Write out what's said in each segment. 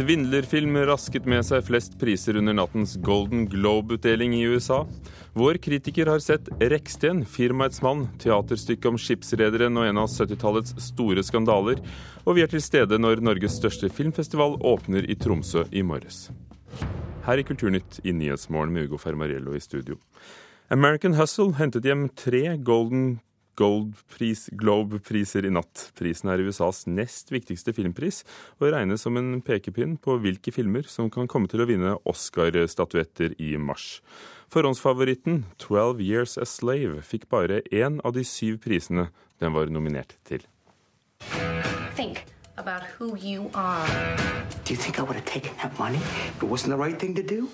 svindlerfilm rasket med seg flest priser under nattens Golden Globe-utdeling i USA. Vår kritiker har sett Reksten, firmaets mann, teaterstykket om skipsrederen og en av 70-tallets store skandaler. Og vi er til stede når Norges største filmfestival åpner i Tromsø i morges. Her i Kulturnytt i Nyhetsmorgen med Ugo Fermariello i studio. American Hustle hentet hjem tre Golden Globe-priser i natt. Prisen er USAs nest viktigste filmpris, og regnes som en pekepinn på hvilke filmer som kan komme til å vinne Oscar-statuetter i mars. Forhåndsfavoritten 'Twelve Years a Slave' fikk bare én av de syv prisene den var nominert til. Think about who you are. Do you think I would have taken that money if it wasn't the right thing to do?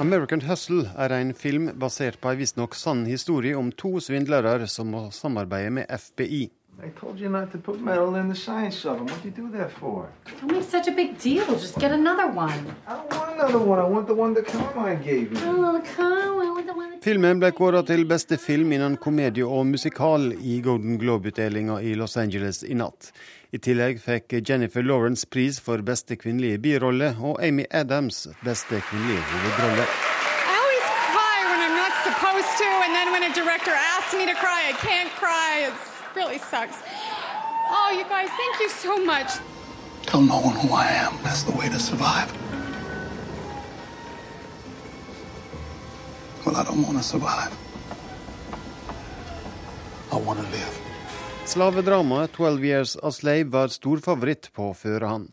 American Hustle er en film basert på en visstnok sann historie om to svindlere som må samarbeide med FBI. I told you not to put metal in the science oven. What'd you do that for? Don't make such a big deal. Just get another one. I don't want another one. I want the one that Carmine gave me. Oh, on with the one. Filmen ble kåra til beste film innen komedie og musikal i Golden Globe-utdelinga i Los Angeles i natt. I tillegg fikk Jennifer Lawrence pris for beste kvinnelige birolle og Amy Adams beste kvinnelige hovedrolle. I always cry when I'm not supposed to, and then when a director asks me to cry, I can't cry. It really sucks. Oh, you guys, thank you so much. Tell no one who I am. That's the way to survive. Well, I don't want to survive. I want to live. Slavedramaet 'Twelve Years a Slave' var stor favoritt på førehånd.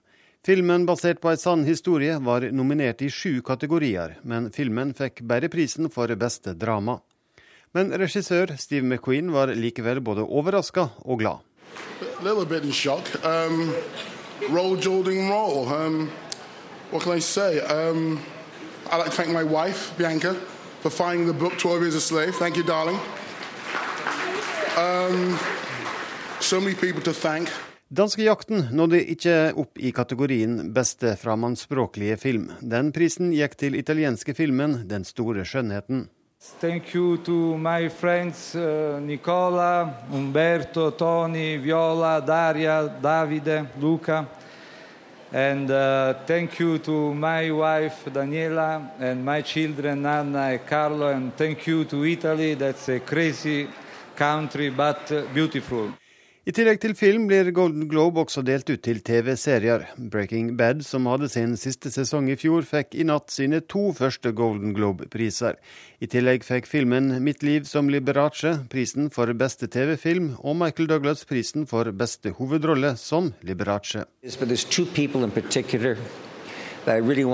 Filmen basert på ei sann historie var nominert i sju kategorier, men filmen fikk bare prisen for beste drama. Men regissør Steve McQueen var likevel både overraska og glad. A little bit in. Um, roll, Jordan, roll. Um, what can I say? Um, I'd like to thank my wife, Bianca, for finding the book 12 Years a Slave. Thank you, darling. Um, so many people to thank. Danskejakten nådde ikke opp i kategorien beste fremmedspråklige film. Den prisen gikk til italienske filmen 'Den store skjønnheten'. Thank you to my friends uh, Nicola, Umberto, Tony, Viola, Daria, Davide, Luca. And uh, thank you to my wife Daniela and my children Anna and Carlo. And thank you to Italy. That's a crazy country, but uh, beautiful. I tillegg til film blir Golden Globe også delt ut til TV-serier. Breaking Bad, som hadde sin siste sesong i fjor, fikk i natt sine to første Golden Globe-priser. I tillegg fikk filmen Mitt liv som Liberace prisen for beste TV-film, og Michael Douglas prisen for beste hovedrolle som Liberace. Really.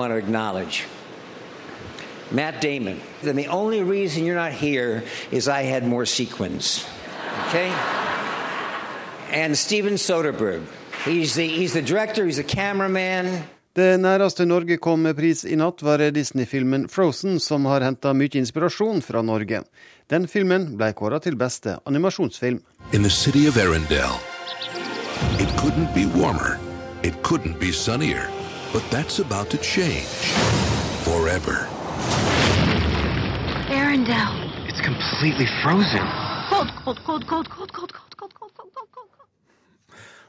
Matt Damon. And the only reason you're not here is I had more sequins. Okay? and Steven Soderbergh. He's the, he's the director, he's the cameraman. Det næreste Norge kom med pris i natt, var Disney-filmen 'Frozen', som har henta mye inspirasjon fra Norge. Den filmen ble kåra til beste animasjonsfilm. In the city of Arendelle, it Cold, cold, cold, cold, cold, cold, cold.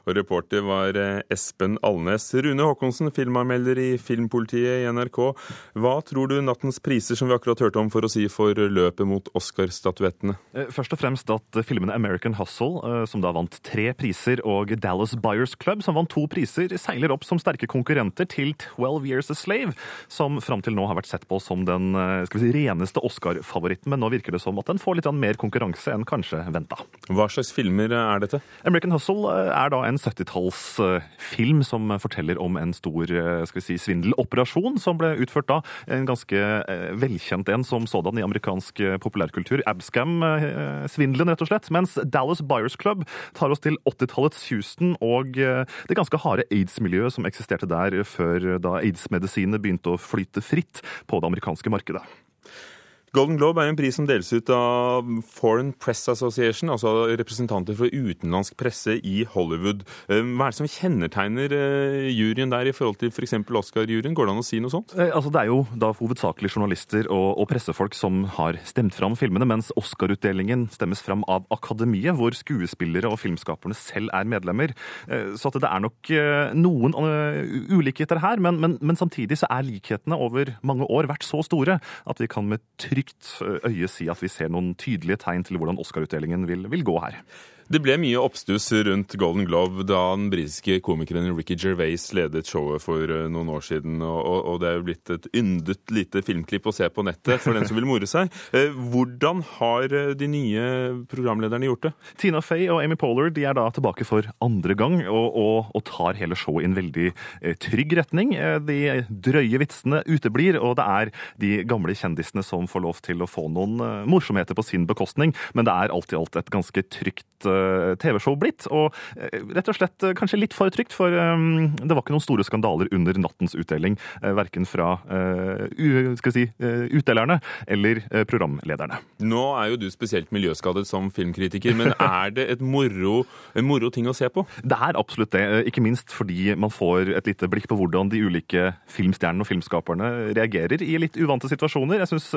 Og reporter var eh, Espen Alnes. Rune Håkonsen, filmanmelder i Filmpolitiet i NRK. Hva tror du nattens priser som vi akkurat hørte om for å si for løpet mot Oscar-statuettene? Eh, Først og fremst at filmene American Hustle, eh, som da vant tre priser, og Dallas Buyers Club, som vant to priser, seiler opp som sterke konkurrenter til 12 Years a Slave, som fram til nå har vært sett på som den skal vi si, reneste Oscar-favoritten. Men nå virker det som at den får litt mer konkurranse enn kanskje venta. Hva slags filmer er dette? American Hustle er da en 70-tallsfilm som forteller om en stor skal vi si, svindeloperasjon som ble utført da. En ganske velkjent en som sådan i amerikansk populærkultur. Abscam-svindelen, rett og slett. Mens Dallas Buyers Club tar oss til 80-tallets Houston og det ganske harde aids-miljøet som eksisterte der før da aids-medisinene begynte å flyte fritt på det amerikanske markedet. Golden Globe er en pris som deles ut av Foreign Press Association, altså representanter for utenlandsk presse i Hollywood. Eh, hva er det som kjennetegner eh, juryen der i forhold til f.eks. Oscar-juryen? Går det an å si noe sånt? Eh, altså, det er jo da hovedsakelig journalister og, og, pressefolk som har stemt fram filmene, mens Oscar-utdelingen stemmes fram av Akademiet, hvor skuespillere og filmskaperne selv er medlemmer. Så det er nok noen ulikheter her, men, men, men samtidig så er likhetene over mange år vært så store at vi kan med trygg trygt øye si at vi ser noen tydelige tegn til hvordan Oscar-utdelingen vil, vil gå her. Det ble mye oppstuss rundt Golden Glove da den britiske komikeren Ricky Gervais ledet showet for eh, noen år siden. Og, det er jo blitt et yndet lite filmklipp å se på nettet for den som vil more seg. Eh, hvordan har eh, de nye programlederne gjort det? Tina Fey og Amy Poehler de er da tilbake for andre gang og, og, og tar hele showet i en veldig trygg retning. De drøye vitsene uteblir, og det er de gamle kjendisene som får lov til å få noen morsomheter på sin bekostning, men det er alt i alt et ganske trygt TV-show blitt. Og eh, rett og slett eh, kanskje litt for trygt, for det var ikke noen store skandaler under nattens utdeling. Verken fra skal si, utdelerne eller programlederne. Nå er jo du spesielt miljøskadet som filmkritiker, men er det et moro, en moro ting å se på? Det er absolutt det. Ikke minst fordi man får et lite blikk på hvordan de ulike filmstjernene og filmskaperne reagerer i litt uvante situasjoner. Jeg syns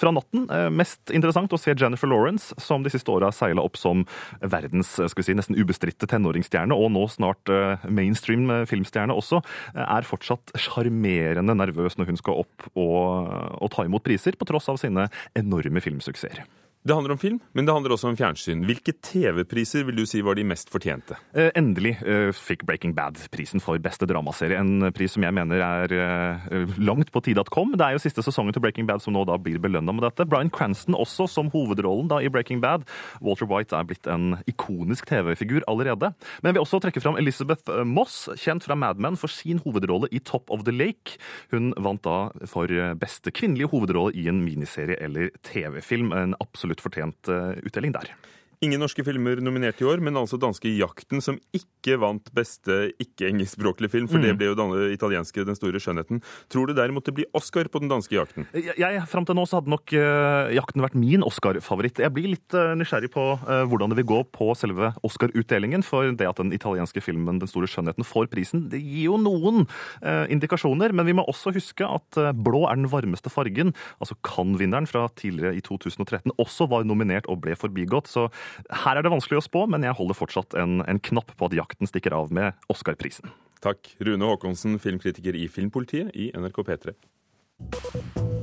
fra natten mest interessant å se Jennifer Lawrence, som de siste åra seila opp som verdens skal vi si, nesten ubestridte tenåringsstjerne, og nå snart eh, mainstream eh, filmstjerne også, eh, er fortsatt sjarmerende nervøs når hun skal opp og, og ta imot priser, på tross av sine enorme filmsuksesser. Det handler om film, men det handler også om fjernsyn. Hvilke TV-priser vil du si var de mest fortjente? Eh, endelig eh, fikk Breaking Bad prisen for beste dramaserie. En pris som jeg mener er eh, langt på tide at kom. Det er jo siste sesongen til Breaking Bad som nå da blir belønna med dette. Bryan Cranston også som hovedrollen da i Breaking Bad. Walter White er blitt en ikonisk TV-figur allerede. Men jeg vil også trekke fram Elizabeth Moss, kjent fra Mad Men for sin hovedrolle i Top of the Lake. Hun vant da for beste kvinnelige hovedrolle i en miniserie eller TV-film. En absolutt fortjent eh, utdeling der. Ingen norske filmer nominert i år, men altså danske 'Jakten', som ikke vant beste ikke-engelskspråklige film, for mm. det ble jo den italienske 'Den store skjønnheten'. Tror du derimot det blir Oscar på den danske 'Jakten'? Jeg, Fram til nå så hadde nok uh, 'Jakten' vært min Oscar-favoritt. Jeg blir litt uh, nysgjerrig på uh, hvordan det vil gå på selve Oscar-utdelingen, for det at den italienske filmen 'Den store skjønnheten' får prisen, det gir jo noen indikasjoner, men vi må også huske at blå er den varmeste fargen. Altså Cannes-vinneren fra tidligere i 2013 også var nominert og ble forbigått. så her er det vanskelig å spå, men jeg holder fortsatt en, en knapp på at jakten stikker av med Oscar-prisen. Takk. Rune Håkonsen, filmkritiker i Filmpolitiet i NRK P3.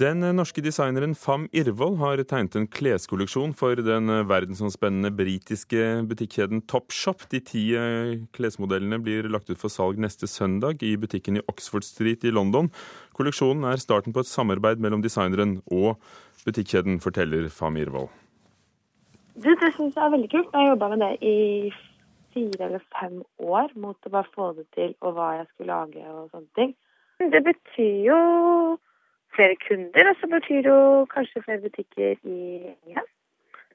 Den norske designeren Fam Irvold har tegnet en kleskolleksjon for den verdensomspennende britiske butikkjeden Topshop. De ti eh, klesmodellene blir lagt ut for salg neste søndag i butikken i Oxford Street i London. Kolleksjonen er starten på et samarbeid mellom designeren og butikkjeden, forteller Fam Irvold. Det, det syns jeg er veldig kult. Jeg har jobba med det i fire eller fem år mot å bare få det til og hva jeg skulle lage og sånne ting. Det betyr jo flere kunder, og så betyr det jo kanskje flere butikker i England.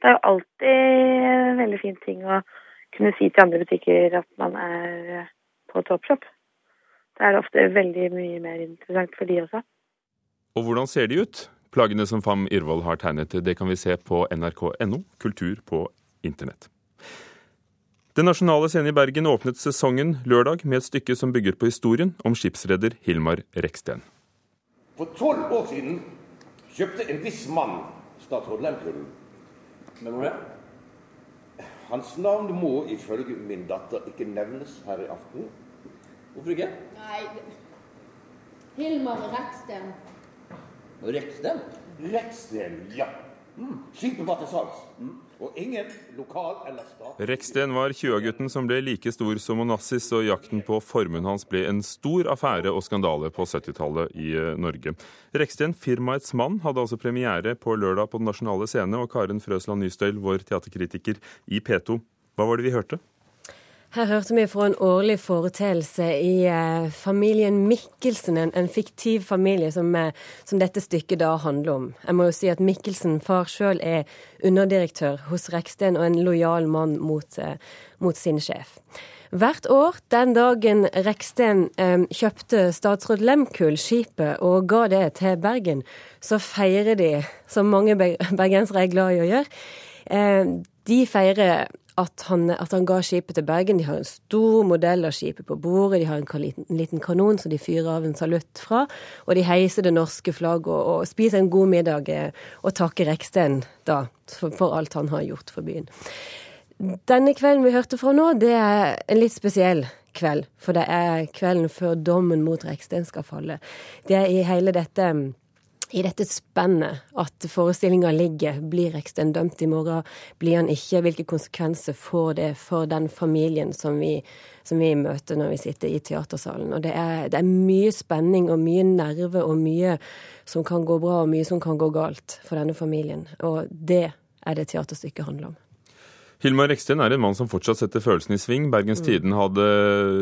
Det er jo alltid en veldig fin ting å kunne si til andre butikker at man er på Topshop. Da er det ofte veldig mye mer interessant for de også. Og hvordan ser de ut? Plaggene som Fam Irvold har tegnet, det kan vi se på nrk.no, kultur på internett. Den nasjonale scenen i Bergen åpnet sesongen lørdag med et stykke som bygger på historien om skipsreder Hilmar Reksten. For tolv år siden kjøpte en viss mann statsråd Lehmkuhl. Hvem var det? Hans navn må ifølge min datter ikke nevnes her i aften. Hvorfor ikke? Nei Hilmar Reksten. Reksten? Reksten, ja. Mm. Skipet var til salgs. Mm. Og ingen lokal eller stat Reksten var 20-gutten som ble like stor som Onassis, og jakten på formuen hans ble en stor affære og skandale på 70-tallet i eh, Norge. Reksten, firmaets mann, hadde altså premiere på lørdag på Den nasjonale scene, og Karen Frøsland Nystøyl, vår teaterkritiker i P2. Hva var det vi hørte? Her hørte vi fra en årlig foreteelse i eh, familien Mikkelsen, en, en fiktiv familie som, eh, som, dette stykket da handler om. Jeg må jo si at Mikkelsen, far sjøl, er underdirektør hos Reksten og en lojal mann mot, eh, mot sin sjef. Hvert år den dagen Reksten eh, kjøpte statsråd Lemkull skipet og ga det til Bergen, så feirer de, som mange bergensere er glad i å gjøre, eh, de feirer at han, at han, ga skipet til Bergen. De har en stor modell av skipet på bordet, de har en liten, liten kanon som de fyrer av en salutt fra, og de heiser det norske flagget og, og, spiser en god middag eh, og takker Reksten da for, for, alt han har gjort for byen. Denne kvelden vi hørte fra nå, det er en litt spesiell kveld, for det er kvelden før dommen mot Reksten skal falle. Det er i hele dette i dette spennet at forestillinga ligger. Blir Reksten dømt i morgen? Blir han ikke? Hvilke konsekvenser får det for den familien som vi, som vi møter når vi sitter i teatersalen? Og det er, det er, mye spenning og mye nerve og mye som kan gå bra og mye som kan gå galt for denne familien. Og det er det teaterstykket handler om. Hilmar Reksten er en mann som fortsatt setter følelsene i sving. Bergens mm. Tiden hadde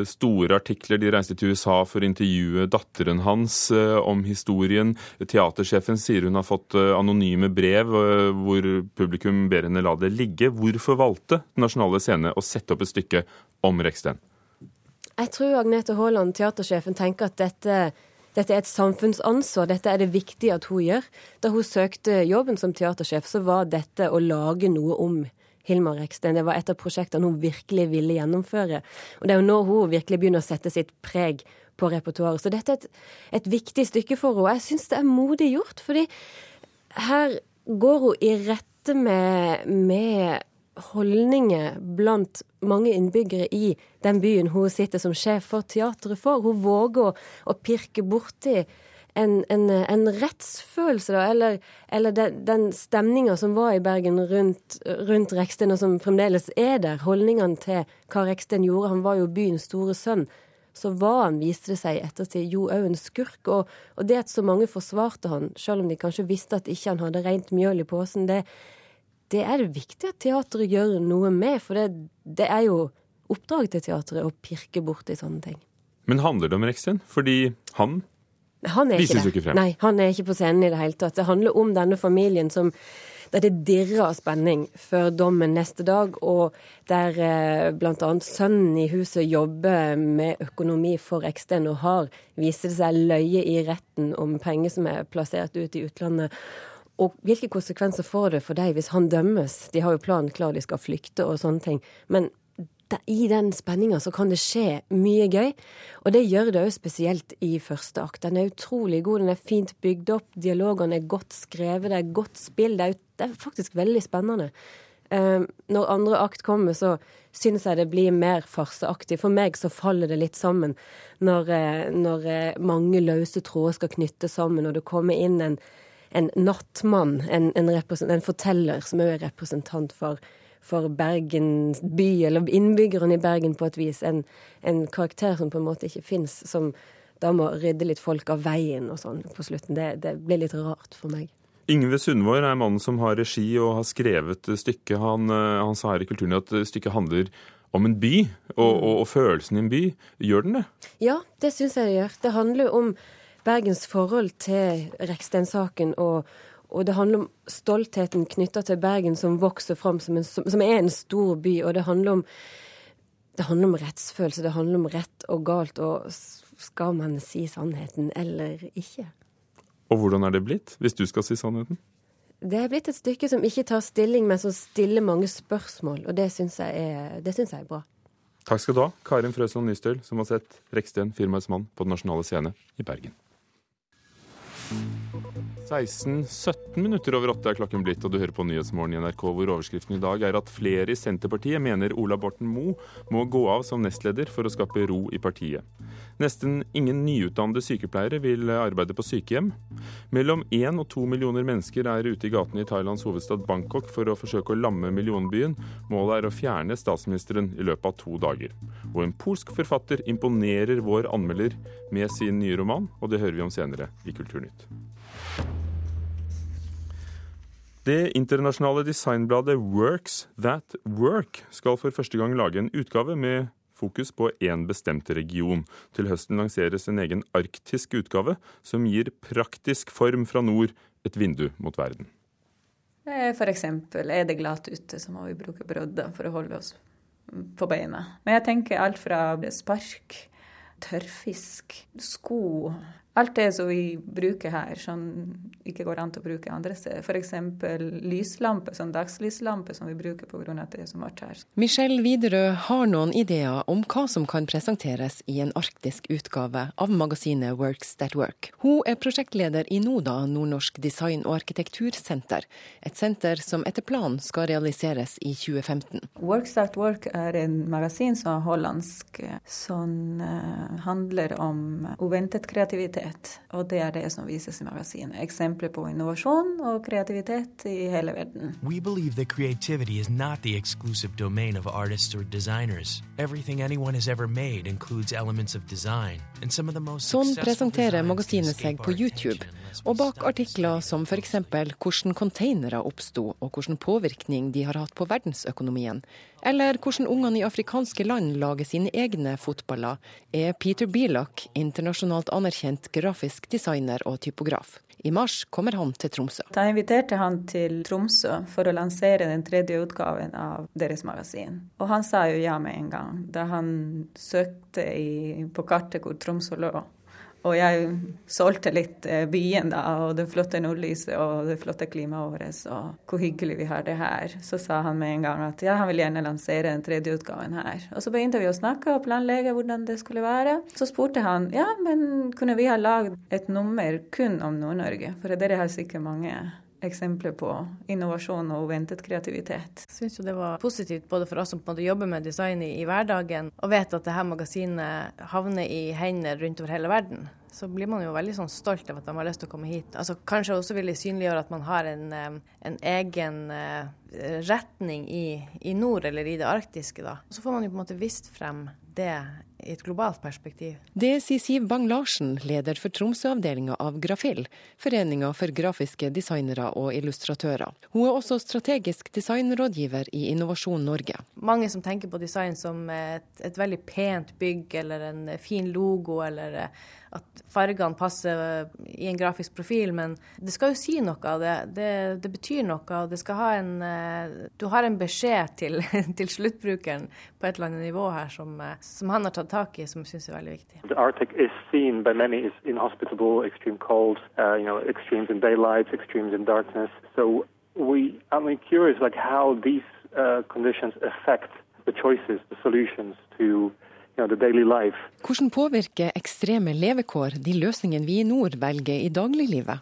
store artikler. De reiste til USA for å intervjue datteren hans eh, om historien. Teatersjefen sier hun har fått eh, anonyme brev eh, hvor publikum ber henne la det ligge. Hvorfor valgte Den nasjonale scene å sette opp et stykke om Reksten? Jeg tror Agnete Haaland, teatersjefen, tenker at dette dette er et samfunnsansvar, dette er det viktig at hun gjør. Da hun søkte jobben som teatersjef, så var dette å lage noe om Hilmar Reksten. Det var et av prosjektene hun virkelig ville gjennomføre. Og det er jo nå hun virkelig begynner å sette sitt preg på repertoaret. Så dette er et, et viktig stykke for henne. Jeg syns det er modig gjort, fordi her går hun i rette med, med holdninger blant mange innbyggere i den byen hun sitter som sjef for teatret for. Hun våger å pirke borti en, en, en rettsfølelse, da, eller, eller den, den stemninga som var i Bergen rundt, rundt Reksten, og som fremdeles er der, holdningene til hva Reksten gjorde. Han var jo byens store sønn. Så var han, viste det seg ettertid, jo òg en skurk. Og, og, det at så mange forsvarte han, selv om de kanskje visste at ikke han hadde rent mjøl i posen, det, det er det viktig at teatret gjør noe med. For det, det er jo oppdraget til teatret å pirke borti sånne ting. Men handler det om Reksten? Fordi han han er Vises ikke det. Nei, han er ikke på scenen i det hele tatt. Det handler om denne familien som der det dirrer av spenning før dommen neste dag, og der eh, bl.a. sønnen i huset jobber med økonomi for Eksten og har, viser det seg, løye i retten om penger som er plassert ut i utlandet. Og hvilke konsekvenser får det for deg hvis han dømmes? De har jo planen klar, de skal flykte og sånne ting. Men i den spenninga så kan det skje mye gøy. Og det gjør det òg spesielt i første akt. Den er utrolig god, den er fint bygd opp, dialogene er godt skrevet, det er godt spill. Det er, det er faktisk veldig spennende. Uh, når andre akt kommer, så syns jeg det blir mer farseaktig. For meg så faller det litt sammen når, uh, når uh, mange løse tråder skal knyttes sammen, og det kommer inn en, en nattmann, en, en, en forteller som òg er representant for for Bergen by, eller innbyggerne i Bergen på et vis. En, en karakter som på en måte ikke fins, som da må rydde litt folk av veien og sånn på slutten. Det, det blir litt rart for meg. Yngve Sundvår er mannen som har regi og har skrevet stykket. Han, eh, han sa her i Kulturen at stykket handler om en by, og, og, og følelsen i en by. Gjør den det? Ja, det syns jeg det gjør. Det handler om Bergens forhold til Reksten-saken og, og det handler om stoltheten knytta til Bergen som vokser fram som, en, som, er en stor by. Og det handler, om, det handler om rettsfølelse, det handler om rett og galt. Og skal man si sannheten eller ikke? Og hvordan er det blitt, hvis du skal si sannheten? Det er blitt et stykke som ikke tar stilling, men som stiller mange spørsmål. Og det syns jeg, jeg, er bra. Takk skal du ha, Karin Frøsland Nystøl, som har sett Reksten, firmaets mann, på Den nasjonale scene i Bergen. 16-17 minutter over åtte er klokken blitt, og du hører på Nyhetsmorgen i NRK, hvor overskriften i dag er at flere i Senterpartiet mener Ola Borten Moe må gå av som nestleder for å skape ro i partiet. Nesten ingen nyutdannede sykepleiere vil arbeide på sykehjem. Mellom én og to millioner mennesker er ute i gatene i Thailands hovedstad Bangkok for å forsøke å lamme millionbyen. Målet er å fjerne statsministeren i løpet av to dager. Og en polsk forfatter imponerer vår anmelder med sin nye roman, og det hører vi om senere i Kulturnytt. Det internasjonale designbladet Works That Work skal for første gang lage en utgave med fokus på én bestemt region. Til høsten lanseres en egen arktisk utgave, som gir praktisk form fra nord et vindu mot verden. For eksempel er det glatt ute, så må vi bruke brodder for å holde oss på beina. Men jeg tenker alt fra spark, tørrfisk, sko Alt det som vi bruker her, som ikke går an til å bruke andre steder. F.eks. lyslampe, sånn dagslyslampe som vi bruker pga. at det er så mørkt her. Michelle Widerøe har noen ideer om hva som kan presenteres i en arktisk utgave av magasinet Works That Work. Hun er prosjektleder i NODA, Nordnorsk design- og arkitektursenter. Et senter som etter planen skal realiseres i 2015. Works That Work er en magasin som er hollandsk, som uh, handler om uventet kreativitet kreativitet. Og det er det som vises i magasinet. Eksempler på innovasjon og kreativitet i hele verden. We believe that creativity is not the exclusive domain of artists or designers. Everything anyone has ever made includes elements of design. And some of the most sånn presenterer magasinet seg på YouTube. Og bak artikler som f.eks. hvordan containere oppsto, og hvilken påvirkning de har hatt på verdensøkonomien, eller hvordan ungene i afrikanske land lager sine egne fotballer, er Peter Bilock internasjonalt anerkjent grafisk designer og typograf. I mars kommer han til Tromsø. Da inviterte han til Tromsø for å lansere den tredje utgaven av deres magasin. Og han sa jo ja med en gang, da han søkte i, på kartet hvor Tromsø lå. Og jeg solgte litt eh, byen, da, og det flotte nordlyset og det flotte klimaet vårt, og hvor hyggelig vi har det her. Så sa han med en gang at ja, han vil gjerne lansere den tredje utgaven her. Og så begynte vi å snakke og planlegge hvordan det skulle være. Så spurte han ja, men kunne vi ha lagd et nummer kun om Nord-Norge? For dere har sikkert mange eksempler på innovasjon og uventet kreativitet. Jeg syns det var positivt både for oss som på en måte jobber med design i, i hverdagen, og vet at dette magasinet havner i hender rundt over hele verden. Så blir man jo veldig sånn stolt av at de har lyst til å komme hit. Altså, kanskje også vil det synliggjøre at man har en, en egen eh, retning i, i, nord eller i det arktiske. da. Så får man jo på en måte vist frem det i et globalt perspektiv. Det sier Siv Bang-Larsen, leder for Tromsø-avdelinga av Grafill, foreninga for grafiske designere og illustratører. Hun er også strategisk designrådgiver i Innovasjon Norge. Mange som tenker på design som et, et veldig pent bygg eller en fin logo, eller at fargene passer i en grafisk profil, men det skal jo si noe. Det, det, det betyr noe. og det skal ha en, Du har en beskjed til, til sluttbrukeren på et eller annet nivå her som, som han har tatt tak i, som jeg syns er veldig viktig. The Arctic is seen by many as inhospitable, extreme cold, uh, you know, extremes in daylight, extremes in darkness. So we, I'm curious, like how these uh, conditions affect the choices, the solutions to you know, daily life. Hvordan påvirker ekstreme levekår de løsningene vi i nord velger i dagliglivet?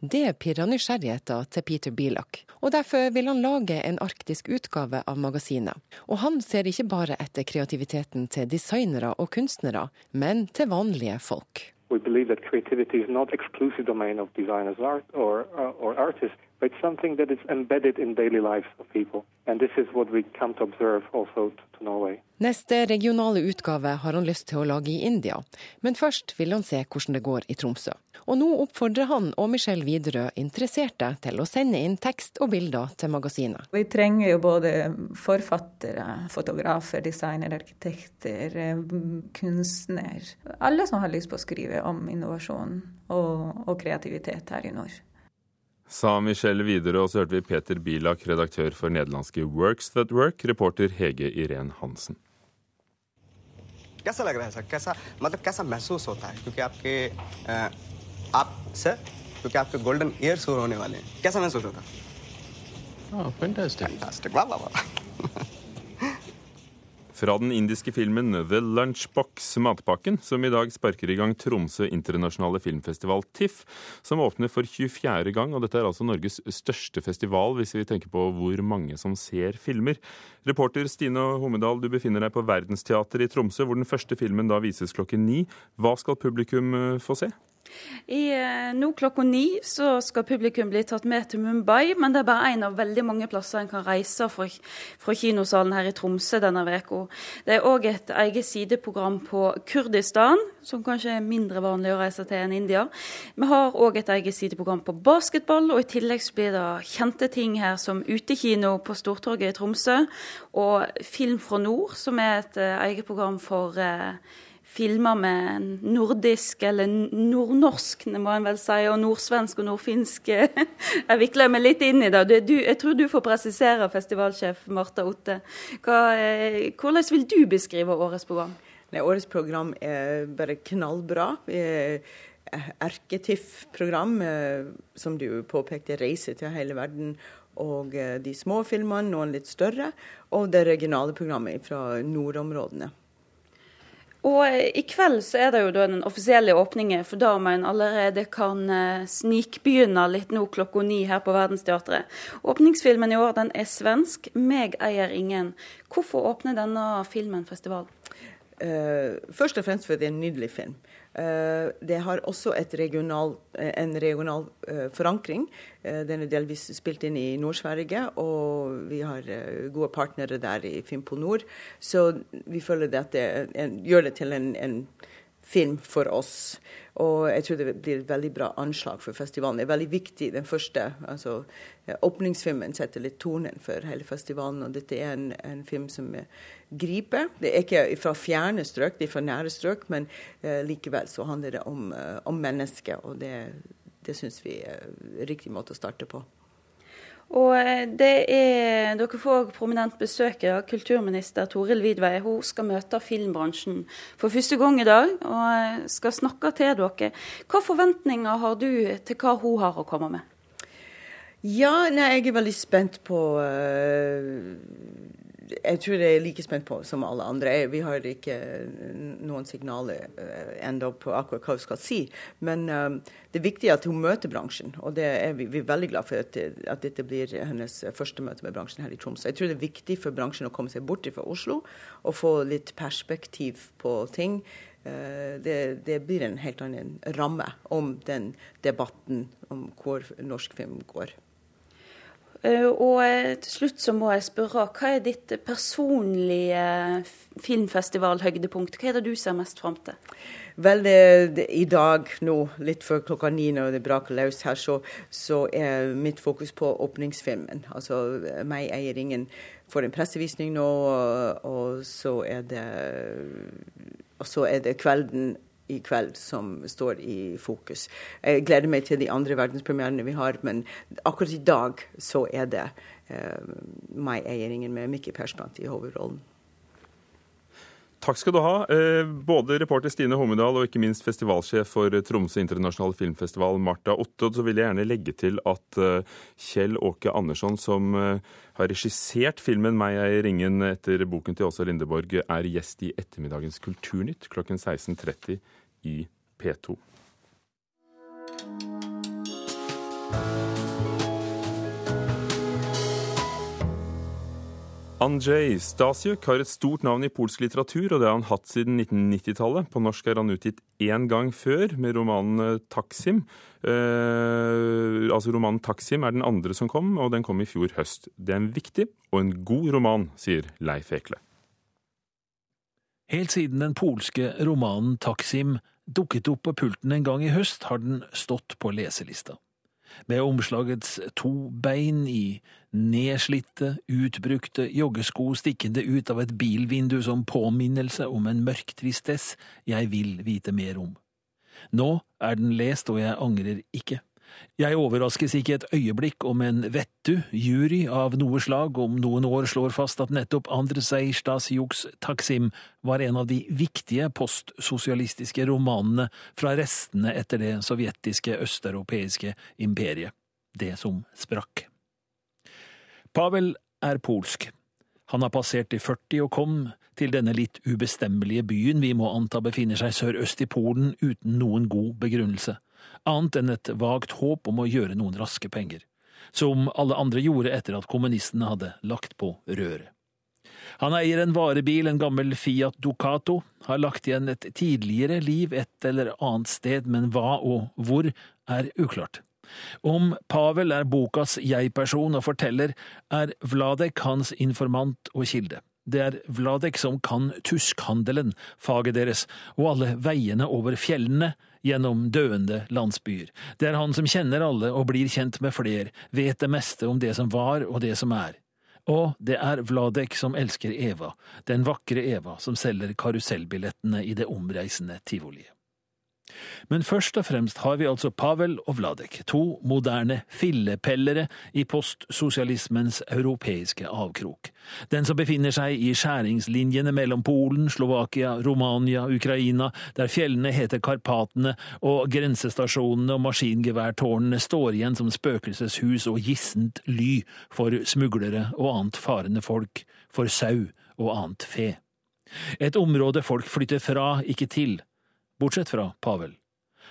Det pirrer nysgjerrigheten til Peter Bilak, og derfor vil han lage en arktisk utgave av magasinet. Og han ser ikke bare etter kreativiteten til designere og kunstnere, men til vanlige folk. We believe that creativity is not exclusive domain of designers art or, uh, or artists, but it's something that is embedded in daily lives of people. And this is what we come to observe also to Norway. Neste regionale utgave har han lyst til å lage i India, men først vil han se hvordan det går i Tromsø. Og nå oppfordrer han og Michelle Widerøe interesserte til å sende inn tekst og bilder til magasinet. Vi trenger jo både forfattere, fotografer, designere, arkitekter, kunstner. Alle som har lyst på å skrive om innovasjon og, og kreativitet her i nord. Sa Michelle Widerøe, og så hørte vi Peter Bilak, redaktør for nederlandske Works That Work, reporter Hege Irén Hansen. कैसा लग रहा है सर कैसा मतलब कैसा महसूस होता है क्योंकि आपके आ, आप सर क्योंकि आपके गोल्डन ईयर शुरू होने वाले हैं कैसा महसूस होता oh, fantastic. fantastic. वाह वाह वाह Fra den indiske filmen The Lunchbox Matpakken, som i dag sparker i gang Tromsø internasjonale filmfestival TIFF, som åpner for 24. gang. og Dette er altså Norges største festival, hvis vi tenker på hvor mange som ser filmer. Reporter Stine Homedal, du befinner deg på Verdensteatret i Tromsø, hvor den første filmen da vises klokken ni. Hva skal publikum få se? I, eh, nå klokka ni så skal publikum bli tatt med til Mumbai, men det er bare én av veldig mange plasser en kan reise fra, fra kinosalen her i Tromsø denne uka. Det er òg et eget sideprogram på Kurdistan, som kanskje er mindre vanlig å reise til enn India. Vi har òg et eget sideprogram på basketball, og i tillegg blir det kjente ting her som utekino på Stortorget i Tromsø, og Film fra nord, som er et uh, eget program for uh, filmer med nordisk, eller nordnorsk, må en vel si, og nordsvensk og nordfinsk. Jeg vikler meg litt inn i det. Du, jeg tror du får presisere, festivalsjef Marta Otte. Hva, eh, hvordan vil du beskrive årets program? Nei, årets program er bare knallbra. Erketiff-program, eh, som du påpekte, reiser til hele verden. Og eh, de små filmene, noen litt større, og det regionale programmet fra nordområdene. Og eh, i kveld så er det jo da den offisielle åpningen for da man allerede kan eh, snikbegynne litt nå klokka ni her på Verdensteatret. Åpningsfilmen i år den er svensk, 'Meg eier ingen'. Hvorfor åpner denne filmen festivalen? Uh, først og fremst fordi det er en nydelig film. Uh, det har også regional, en regional uh, forankring. den er delvis spilt inn i Nord-Sverige, og vi har gode partnere der i Filmpol Nord. Så vi føler det at det en, gjør det til en, en film for oss. Og jeg tror det blir et veldig bra anslag for festivalen. Det er veldig viktig. Den første altså, åpningsfilmen setter litt tonen for hele festivalen. Og dette er en, en film som griper. Det er ikke fra fjerne strøk, det er fra nære strøk, men eh, likevel så handler det om, uh, om mennesket. Og det, det syns vi er riktig måte å starte på. Og eh, det er, Dere får prominent besøk av kulturminister Toril Vidvei. Hun skal møte filmbransjen for første gang i dag og eh, skal snakke til dere. Hva forventninger har du til hva hun har å komme med? Ja, nei, jeg er veldig spent på uh, jeg tror jeg er like spent på som alle andre. Vi har ikke noen signaler ennå enda på akkurat hva vi skal si. Men um, det er viktig at hun møter bransjen, og det er vi, vi er veldig glad for at, at, dette blir hennes første møte med bransjen her i Tromsø. Jeg tror det er viktig for bransjen å komme seg bort fra Oslo og få litt perspektiv på ting. Det, det, blir en helt annen ramme om den debatten om hvor norsk film går. Eh, og eh, til slutt så må jeg spørre, hva er ditt personlige filmfestivalhøydepunkt? Hva er det du ser mest fram til? Vel, det, det, i dag nå, litt før klokka ni når det braker løs her, så, så, er mitt fokus på åpningsfilmen. Altså meg eier ingen får en pressevisning nå, og, og så er det og så er det kvelden i kveld som står i fokus. Jeg gleder meg til de andre verdenspremierene vi har, men akkurat i dag så er det uh, meg eieringen med Mikki Persbrandt i hovedrollen. Takk skal du ha, eh, både reporter Stine Homedal og ikke minst festivalsjef for Tromsø internasjonale filmfestival, Marta Otte. Så vil jeg gjerne legge til at eh, Kjell Åke Andersson, som har regissert filmen 'Meg er i ringen' etter boken til Åsa Lindeborg, er gjest i ettermiddagens Kulturnytt klokken 16.30 i P2. Andrzej Stasiuk har et stort navn i polsk litteratur, og det har han hatt siden 1990-tallet. På norsk er han utgitt én gang før med romanen eh, 'Taksim'. Eh, altså Romanen 'Taksim' er den andre som kom, og den kom i fjor høst. Det er en viktig og en god roman, sier Leif Ekle. Helt siden den polske romanen 'Taksim' dukket opp på pulten en gang i høst, har den stått på leselista. Med omslagets to bein i nedslitte, utbrukte joggesko stikkende ut av et bilvindu som påminnelse om en mørk tristess jeg vil vite mer om. Nå er den lest, og jeg angrer ikke. Jeg overraskes ikke et øyeblikk om en vettu jury av noe slag om noen år slår fast at nettopp Andrzej Stasiuks Taksim var en av de viktige postsosialistiske romanene fra restene etter det sovjetiske østeuropeiske imperiet, det som sprakk. Pavel er polsk. Han har passert de 40 og kom til denne litt ubestemmelige byen vi må anta befinner seg sørøst i Polen uten noen god begrunnelse annet enn et vagt håp om å gjøre noen raske penger, som alle andre gjorde etter at kommunistene hadde lagt på røret. Han eier en varebil, en gammel Fiat Ducato, har lagt igjen et tidligere liv et eller annet sted, men hva og hvor er uklart. Om Pavel er bokas jeg-person og forteller, er Vladek hans informant og kilde. Det er Vladek som kan tuskhandelen, faget deres, og alle veiene over fjellene, gjennom døende landsbyer. Det er han som kjenner alle og blir kjent med fler, vet det meste om det som var og det som er. Og det er Vladek som elsker Eva, den vakre Eva som selger karusellbillettene i det omreisende tivoliet. Men først og fremst har vi altså Pavel og Vladek, to moderne fillepellere i postsosialismens europeiske avkrok. Den som befinner seg i skjæringslinjene mellom Polen, Slovakia, Romania, Ukraina, der fjellene heter Karpatene og grensestasjonene og maskingeværtårnene står igjen som spøkelseshus og gissent ly for smuglere og annet farende folk, for sau og annet fe. Et område folk flytter fra, ikke til bortsett fra Pavel.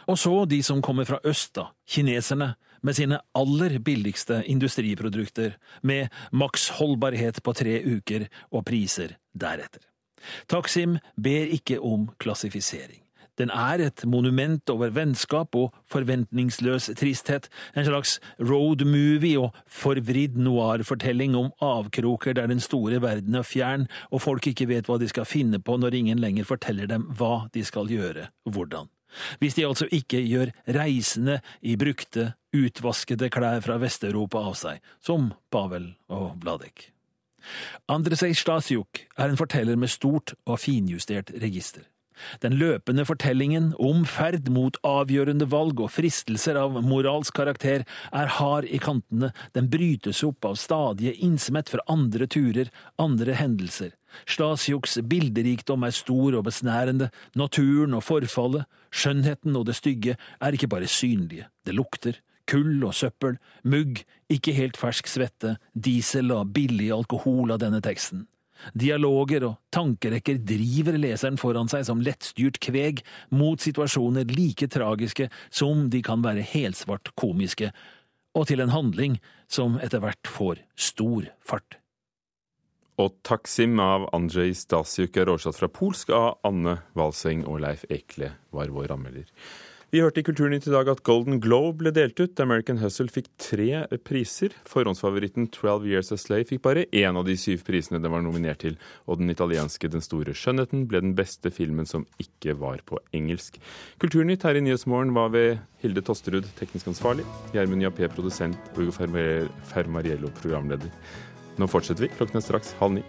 Og så de som kommer fra øst, da, kineserne, med sine aller billigste industriprodukter, med maks holdbarhet på tre uker og priser deretter. Taksim ber ikke om klassifisering. Den er et monument over vennskap og forventningsløs tristhet, en slags road movie og forvridd noir-fortelling om avkroker der den store verden er fjern, og folk ikke vet hva de skal finne på når ingen lenger forteller dem hva de skal gjøre, hvordan. Hvis de altså ikke gjør reisende i brukte, utvaskede klær fra Vest-Europa av seg, som Pavel og Vladek. Andrzej Stasiuk er en forteller med stort og finjustert register. Den løpende fortellingen om ferd mot avgjørende valg og fristelser av moralsk karakter er hard i kantene, den brytes opp av stadige innsmett fra andre turer, andre hendelser. Stasiuks bilderikdom er stor og besnærende, naturen og forfallet, skjønnheten og det stygge er ikke bare synlige, det lukter, kull og søppel, mugg, ikke helt fersk svette, diesel og billig alkohol av denne teksten. Dialoger og tankerekker driver leseren foran seg som lettstyrt kveg mot situasjoner like tragiske som de kan være helsvart komiske, og til en handling som etter hvert får stor fart. Og Taksim av Andrzej Stasiuk er oversatt fra polsk av Anne Walseng og Leif Ekle var vår anmelder. Vi hørte i Kulturnytt i dag at Golden Globe ble delt ut. American Hustle fikk tre priser. Forhåndsfavoritten 12 Years a Slave fikk bare én av de syv prisene den var nominert til, og den italienske Den store skjønnheten ble den beste filmen som ikke var på engelsk. Kulturnytt her i Nyhetsmorgen var ved Hilde Tosterud, teknisk ansvarlig, Gjermund Jappé, produsent, og Ugo Fermariello, programleder. Nå fortsetter vi. Klokken er straks halv ni.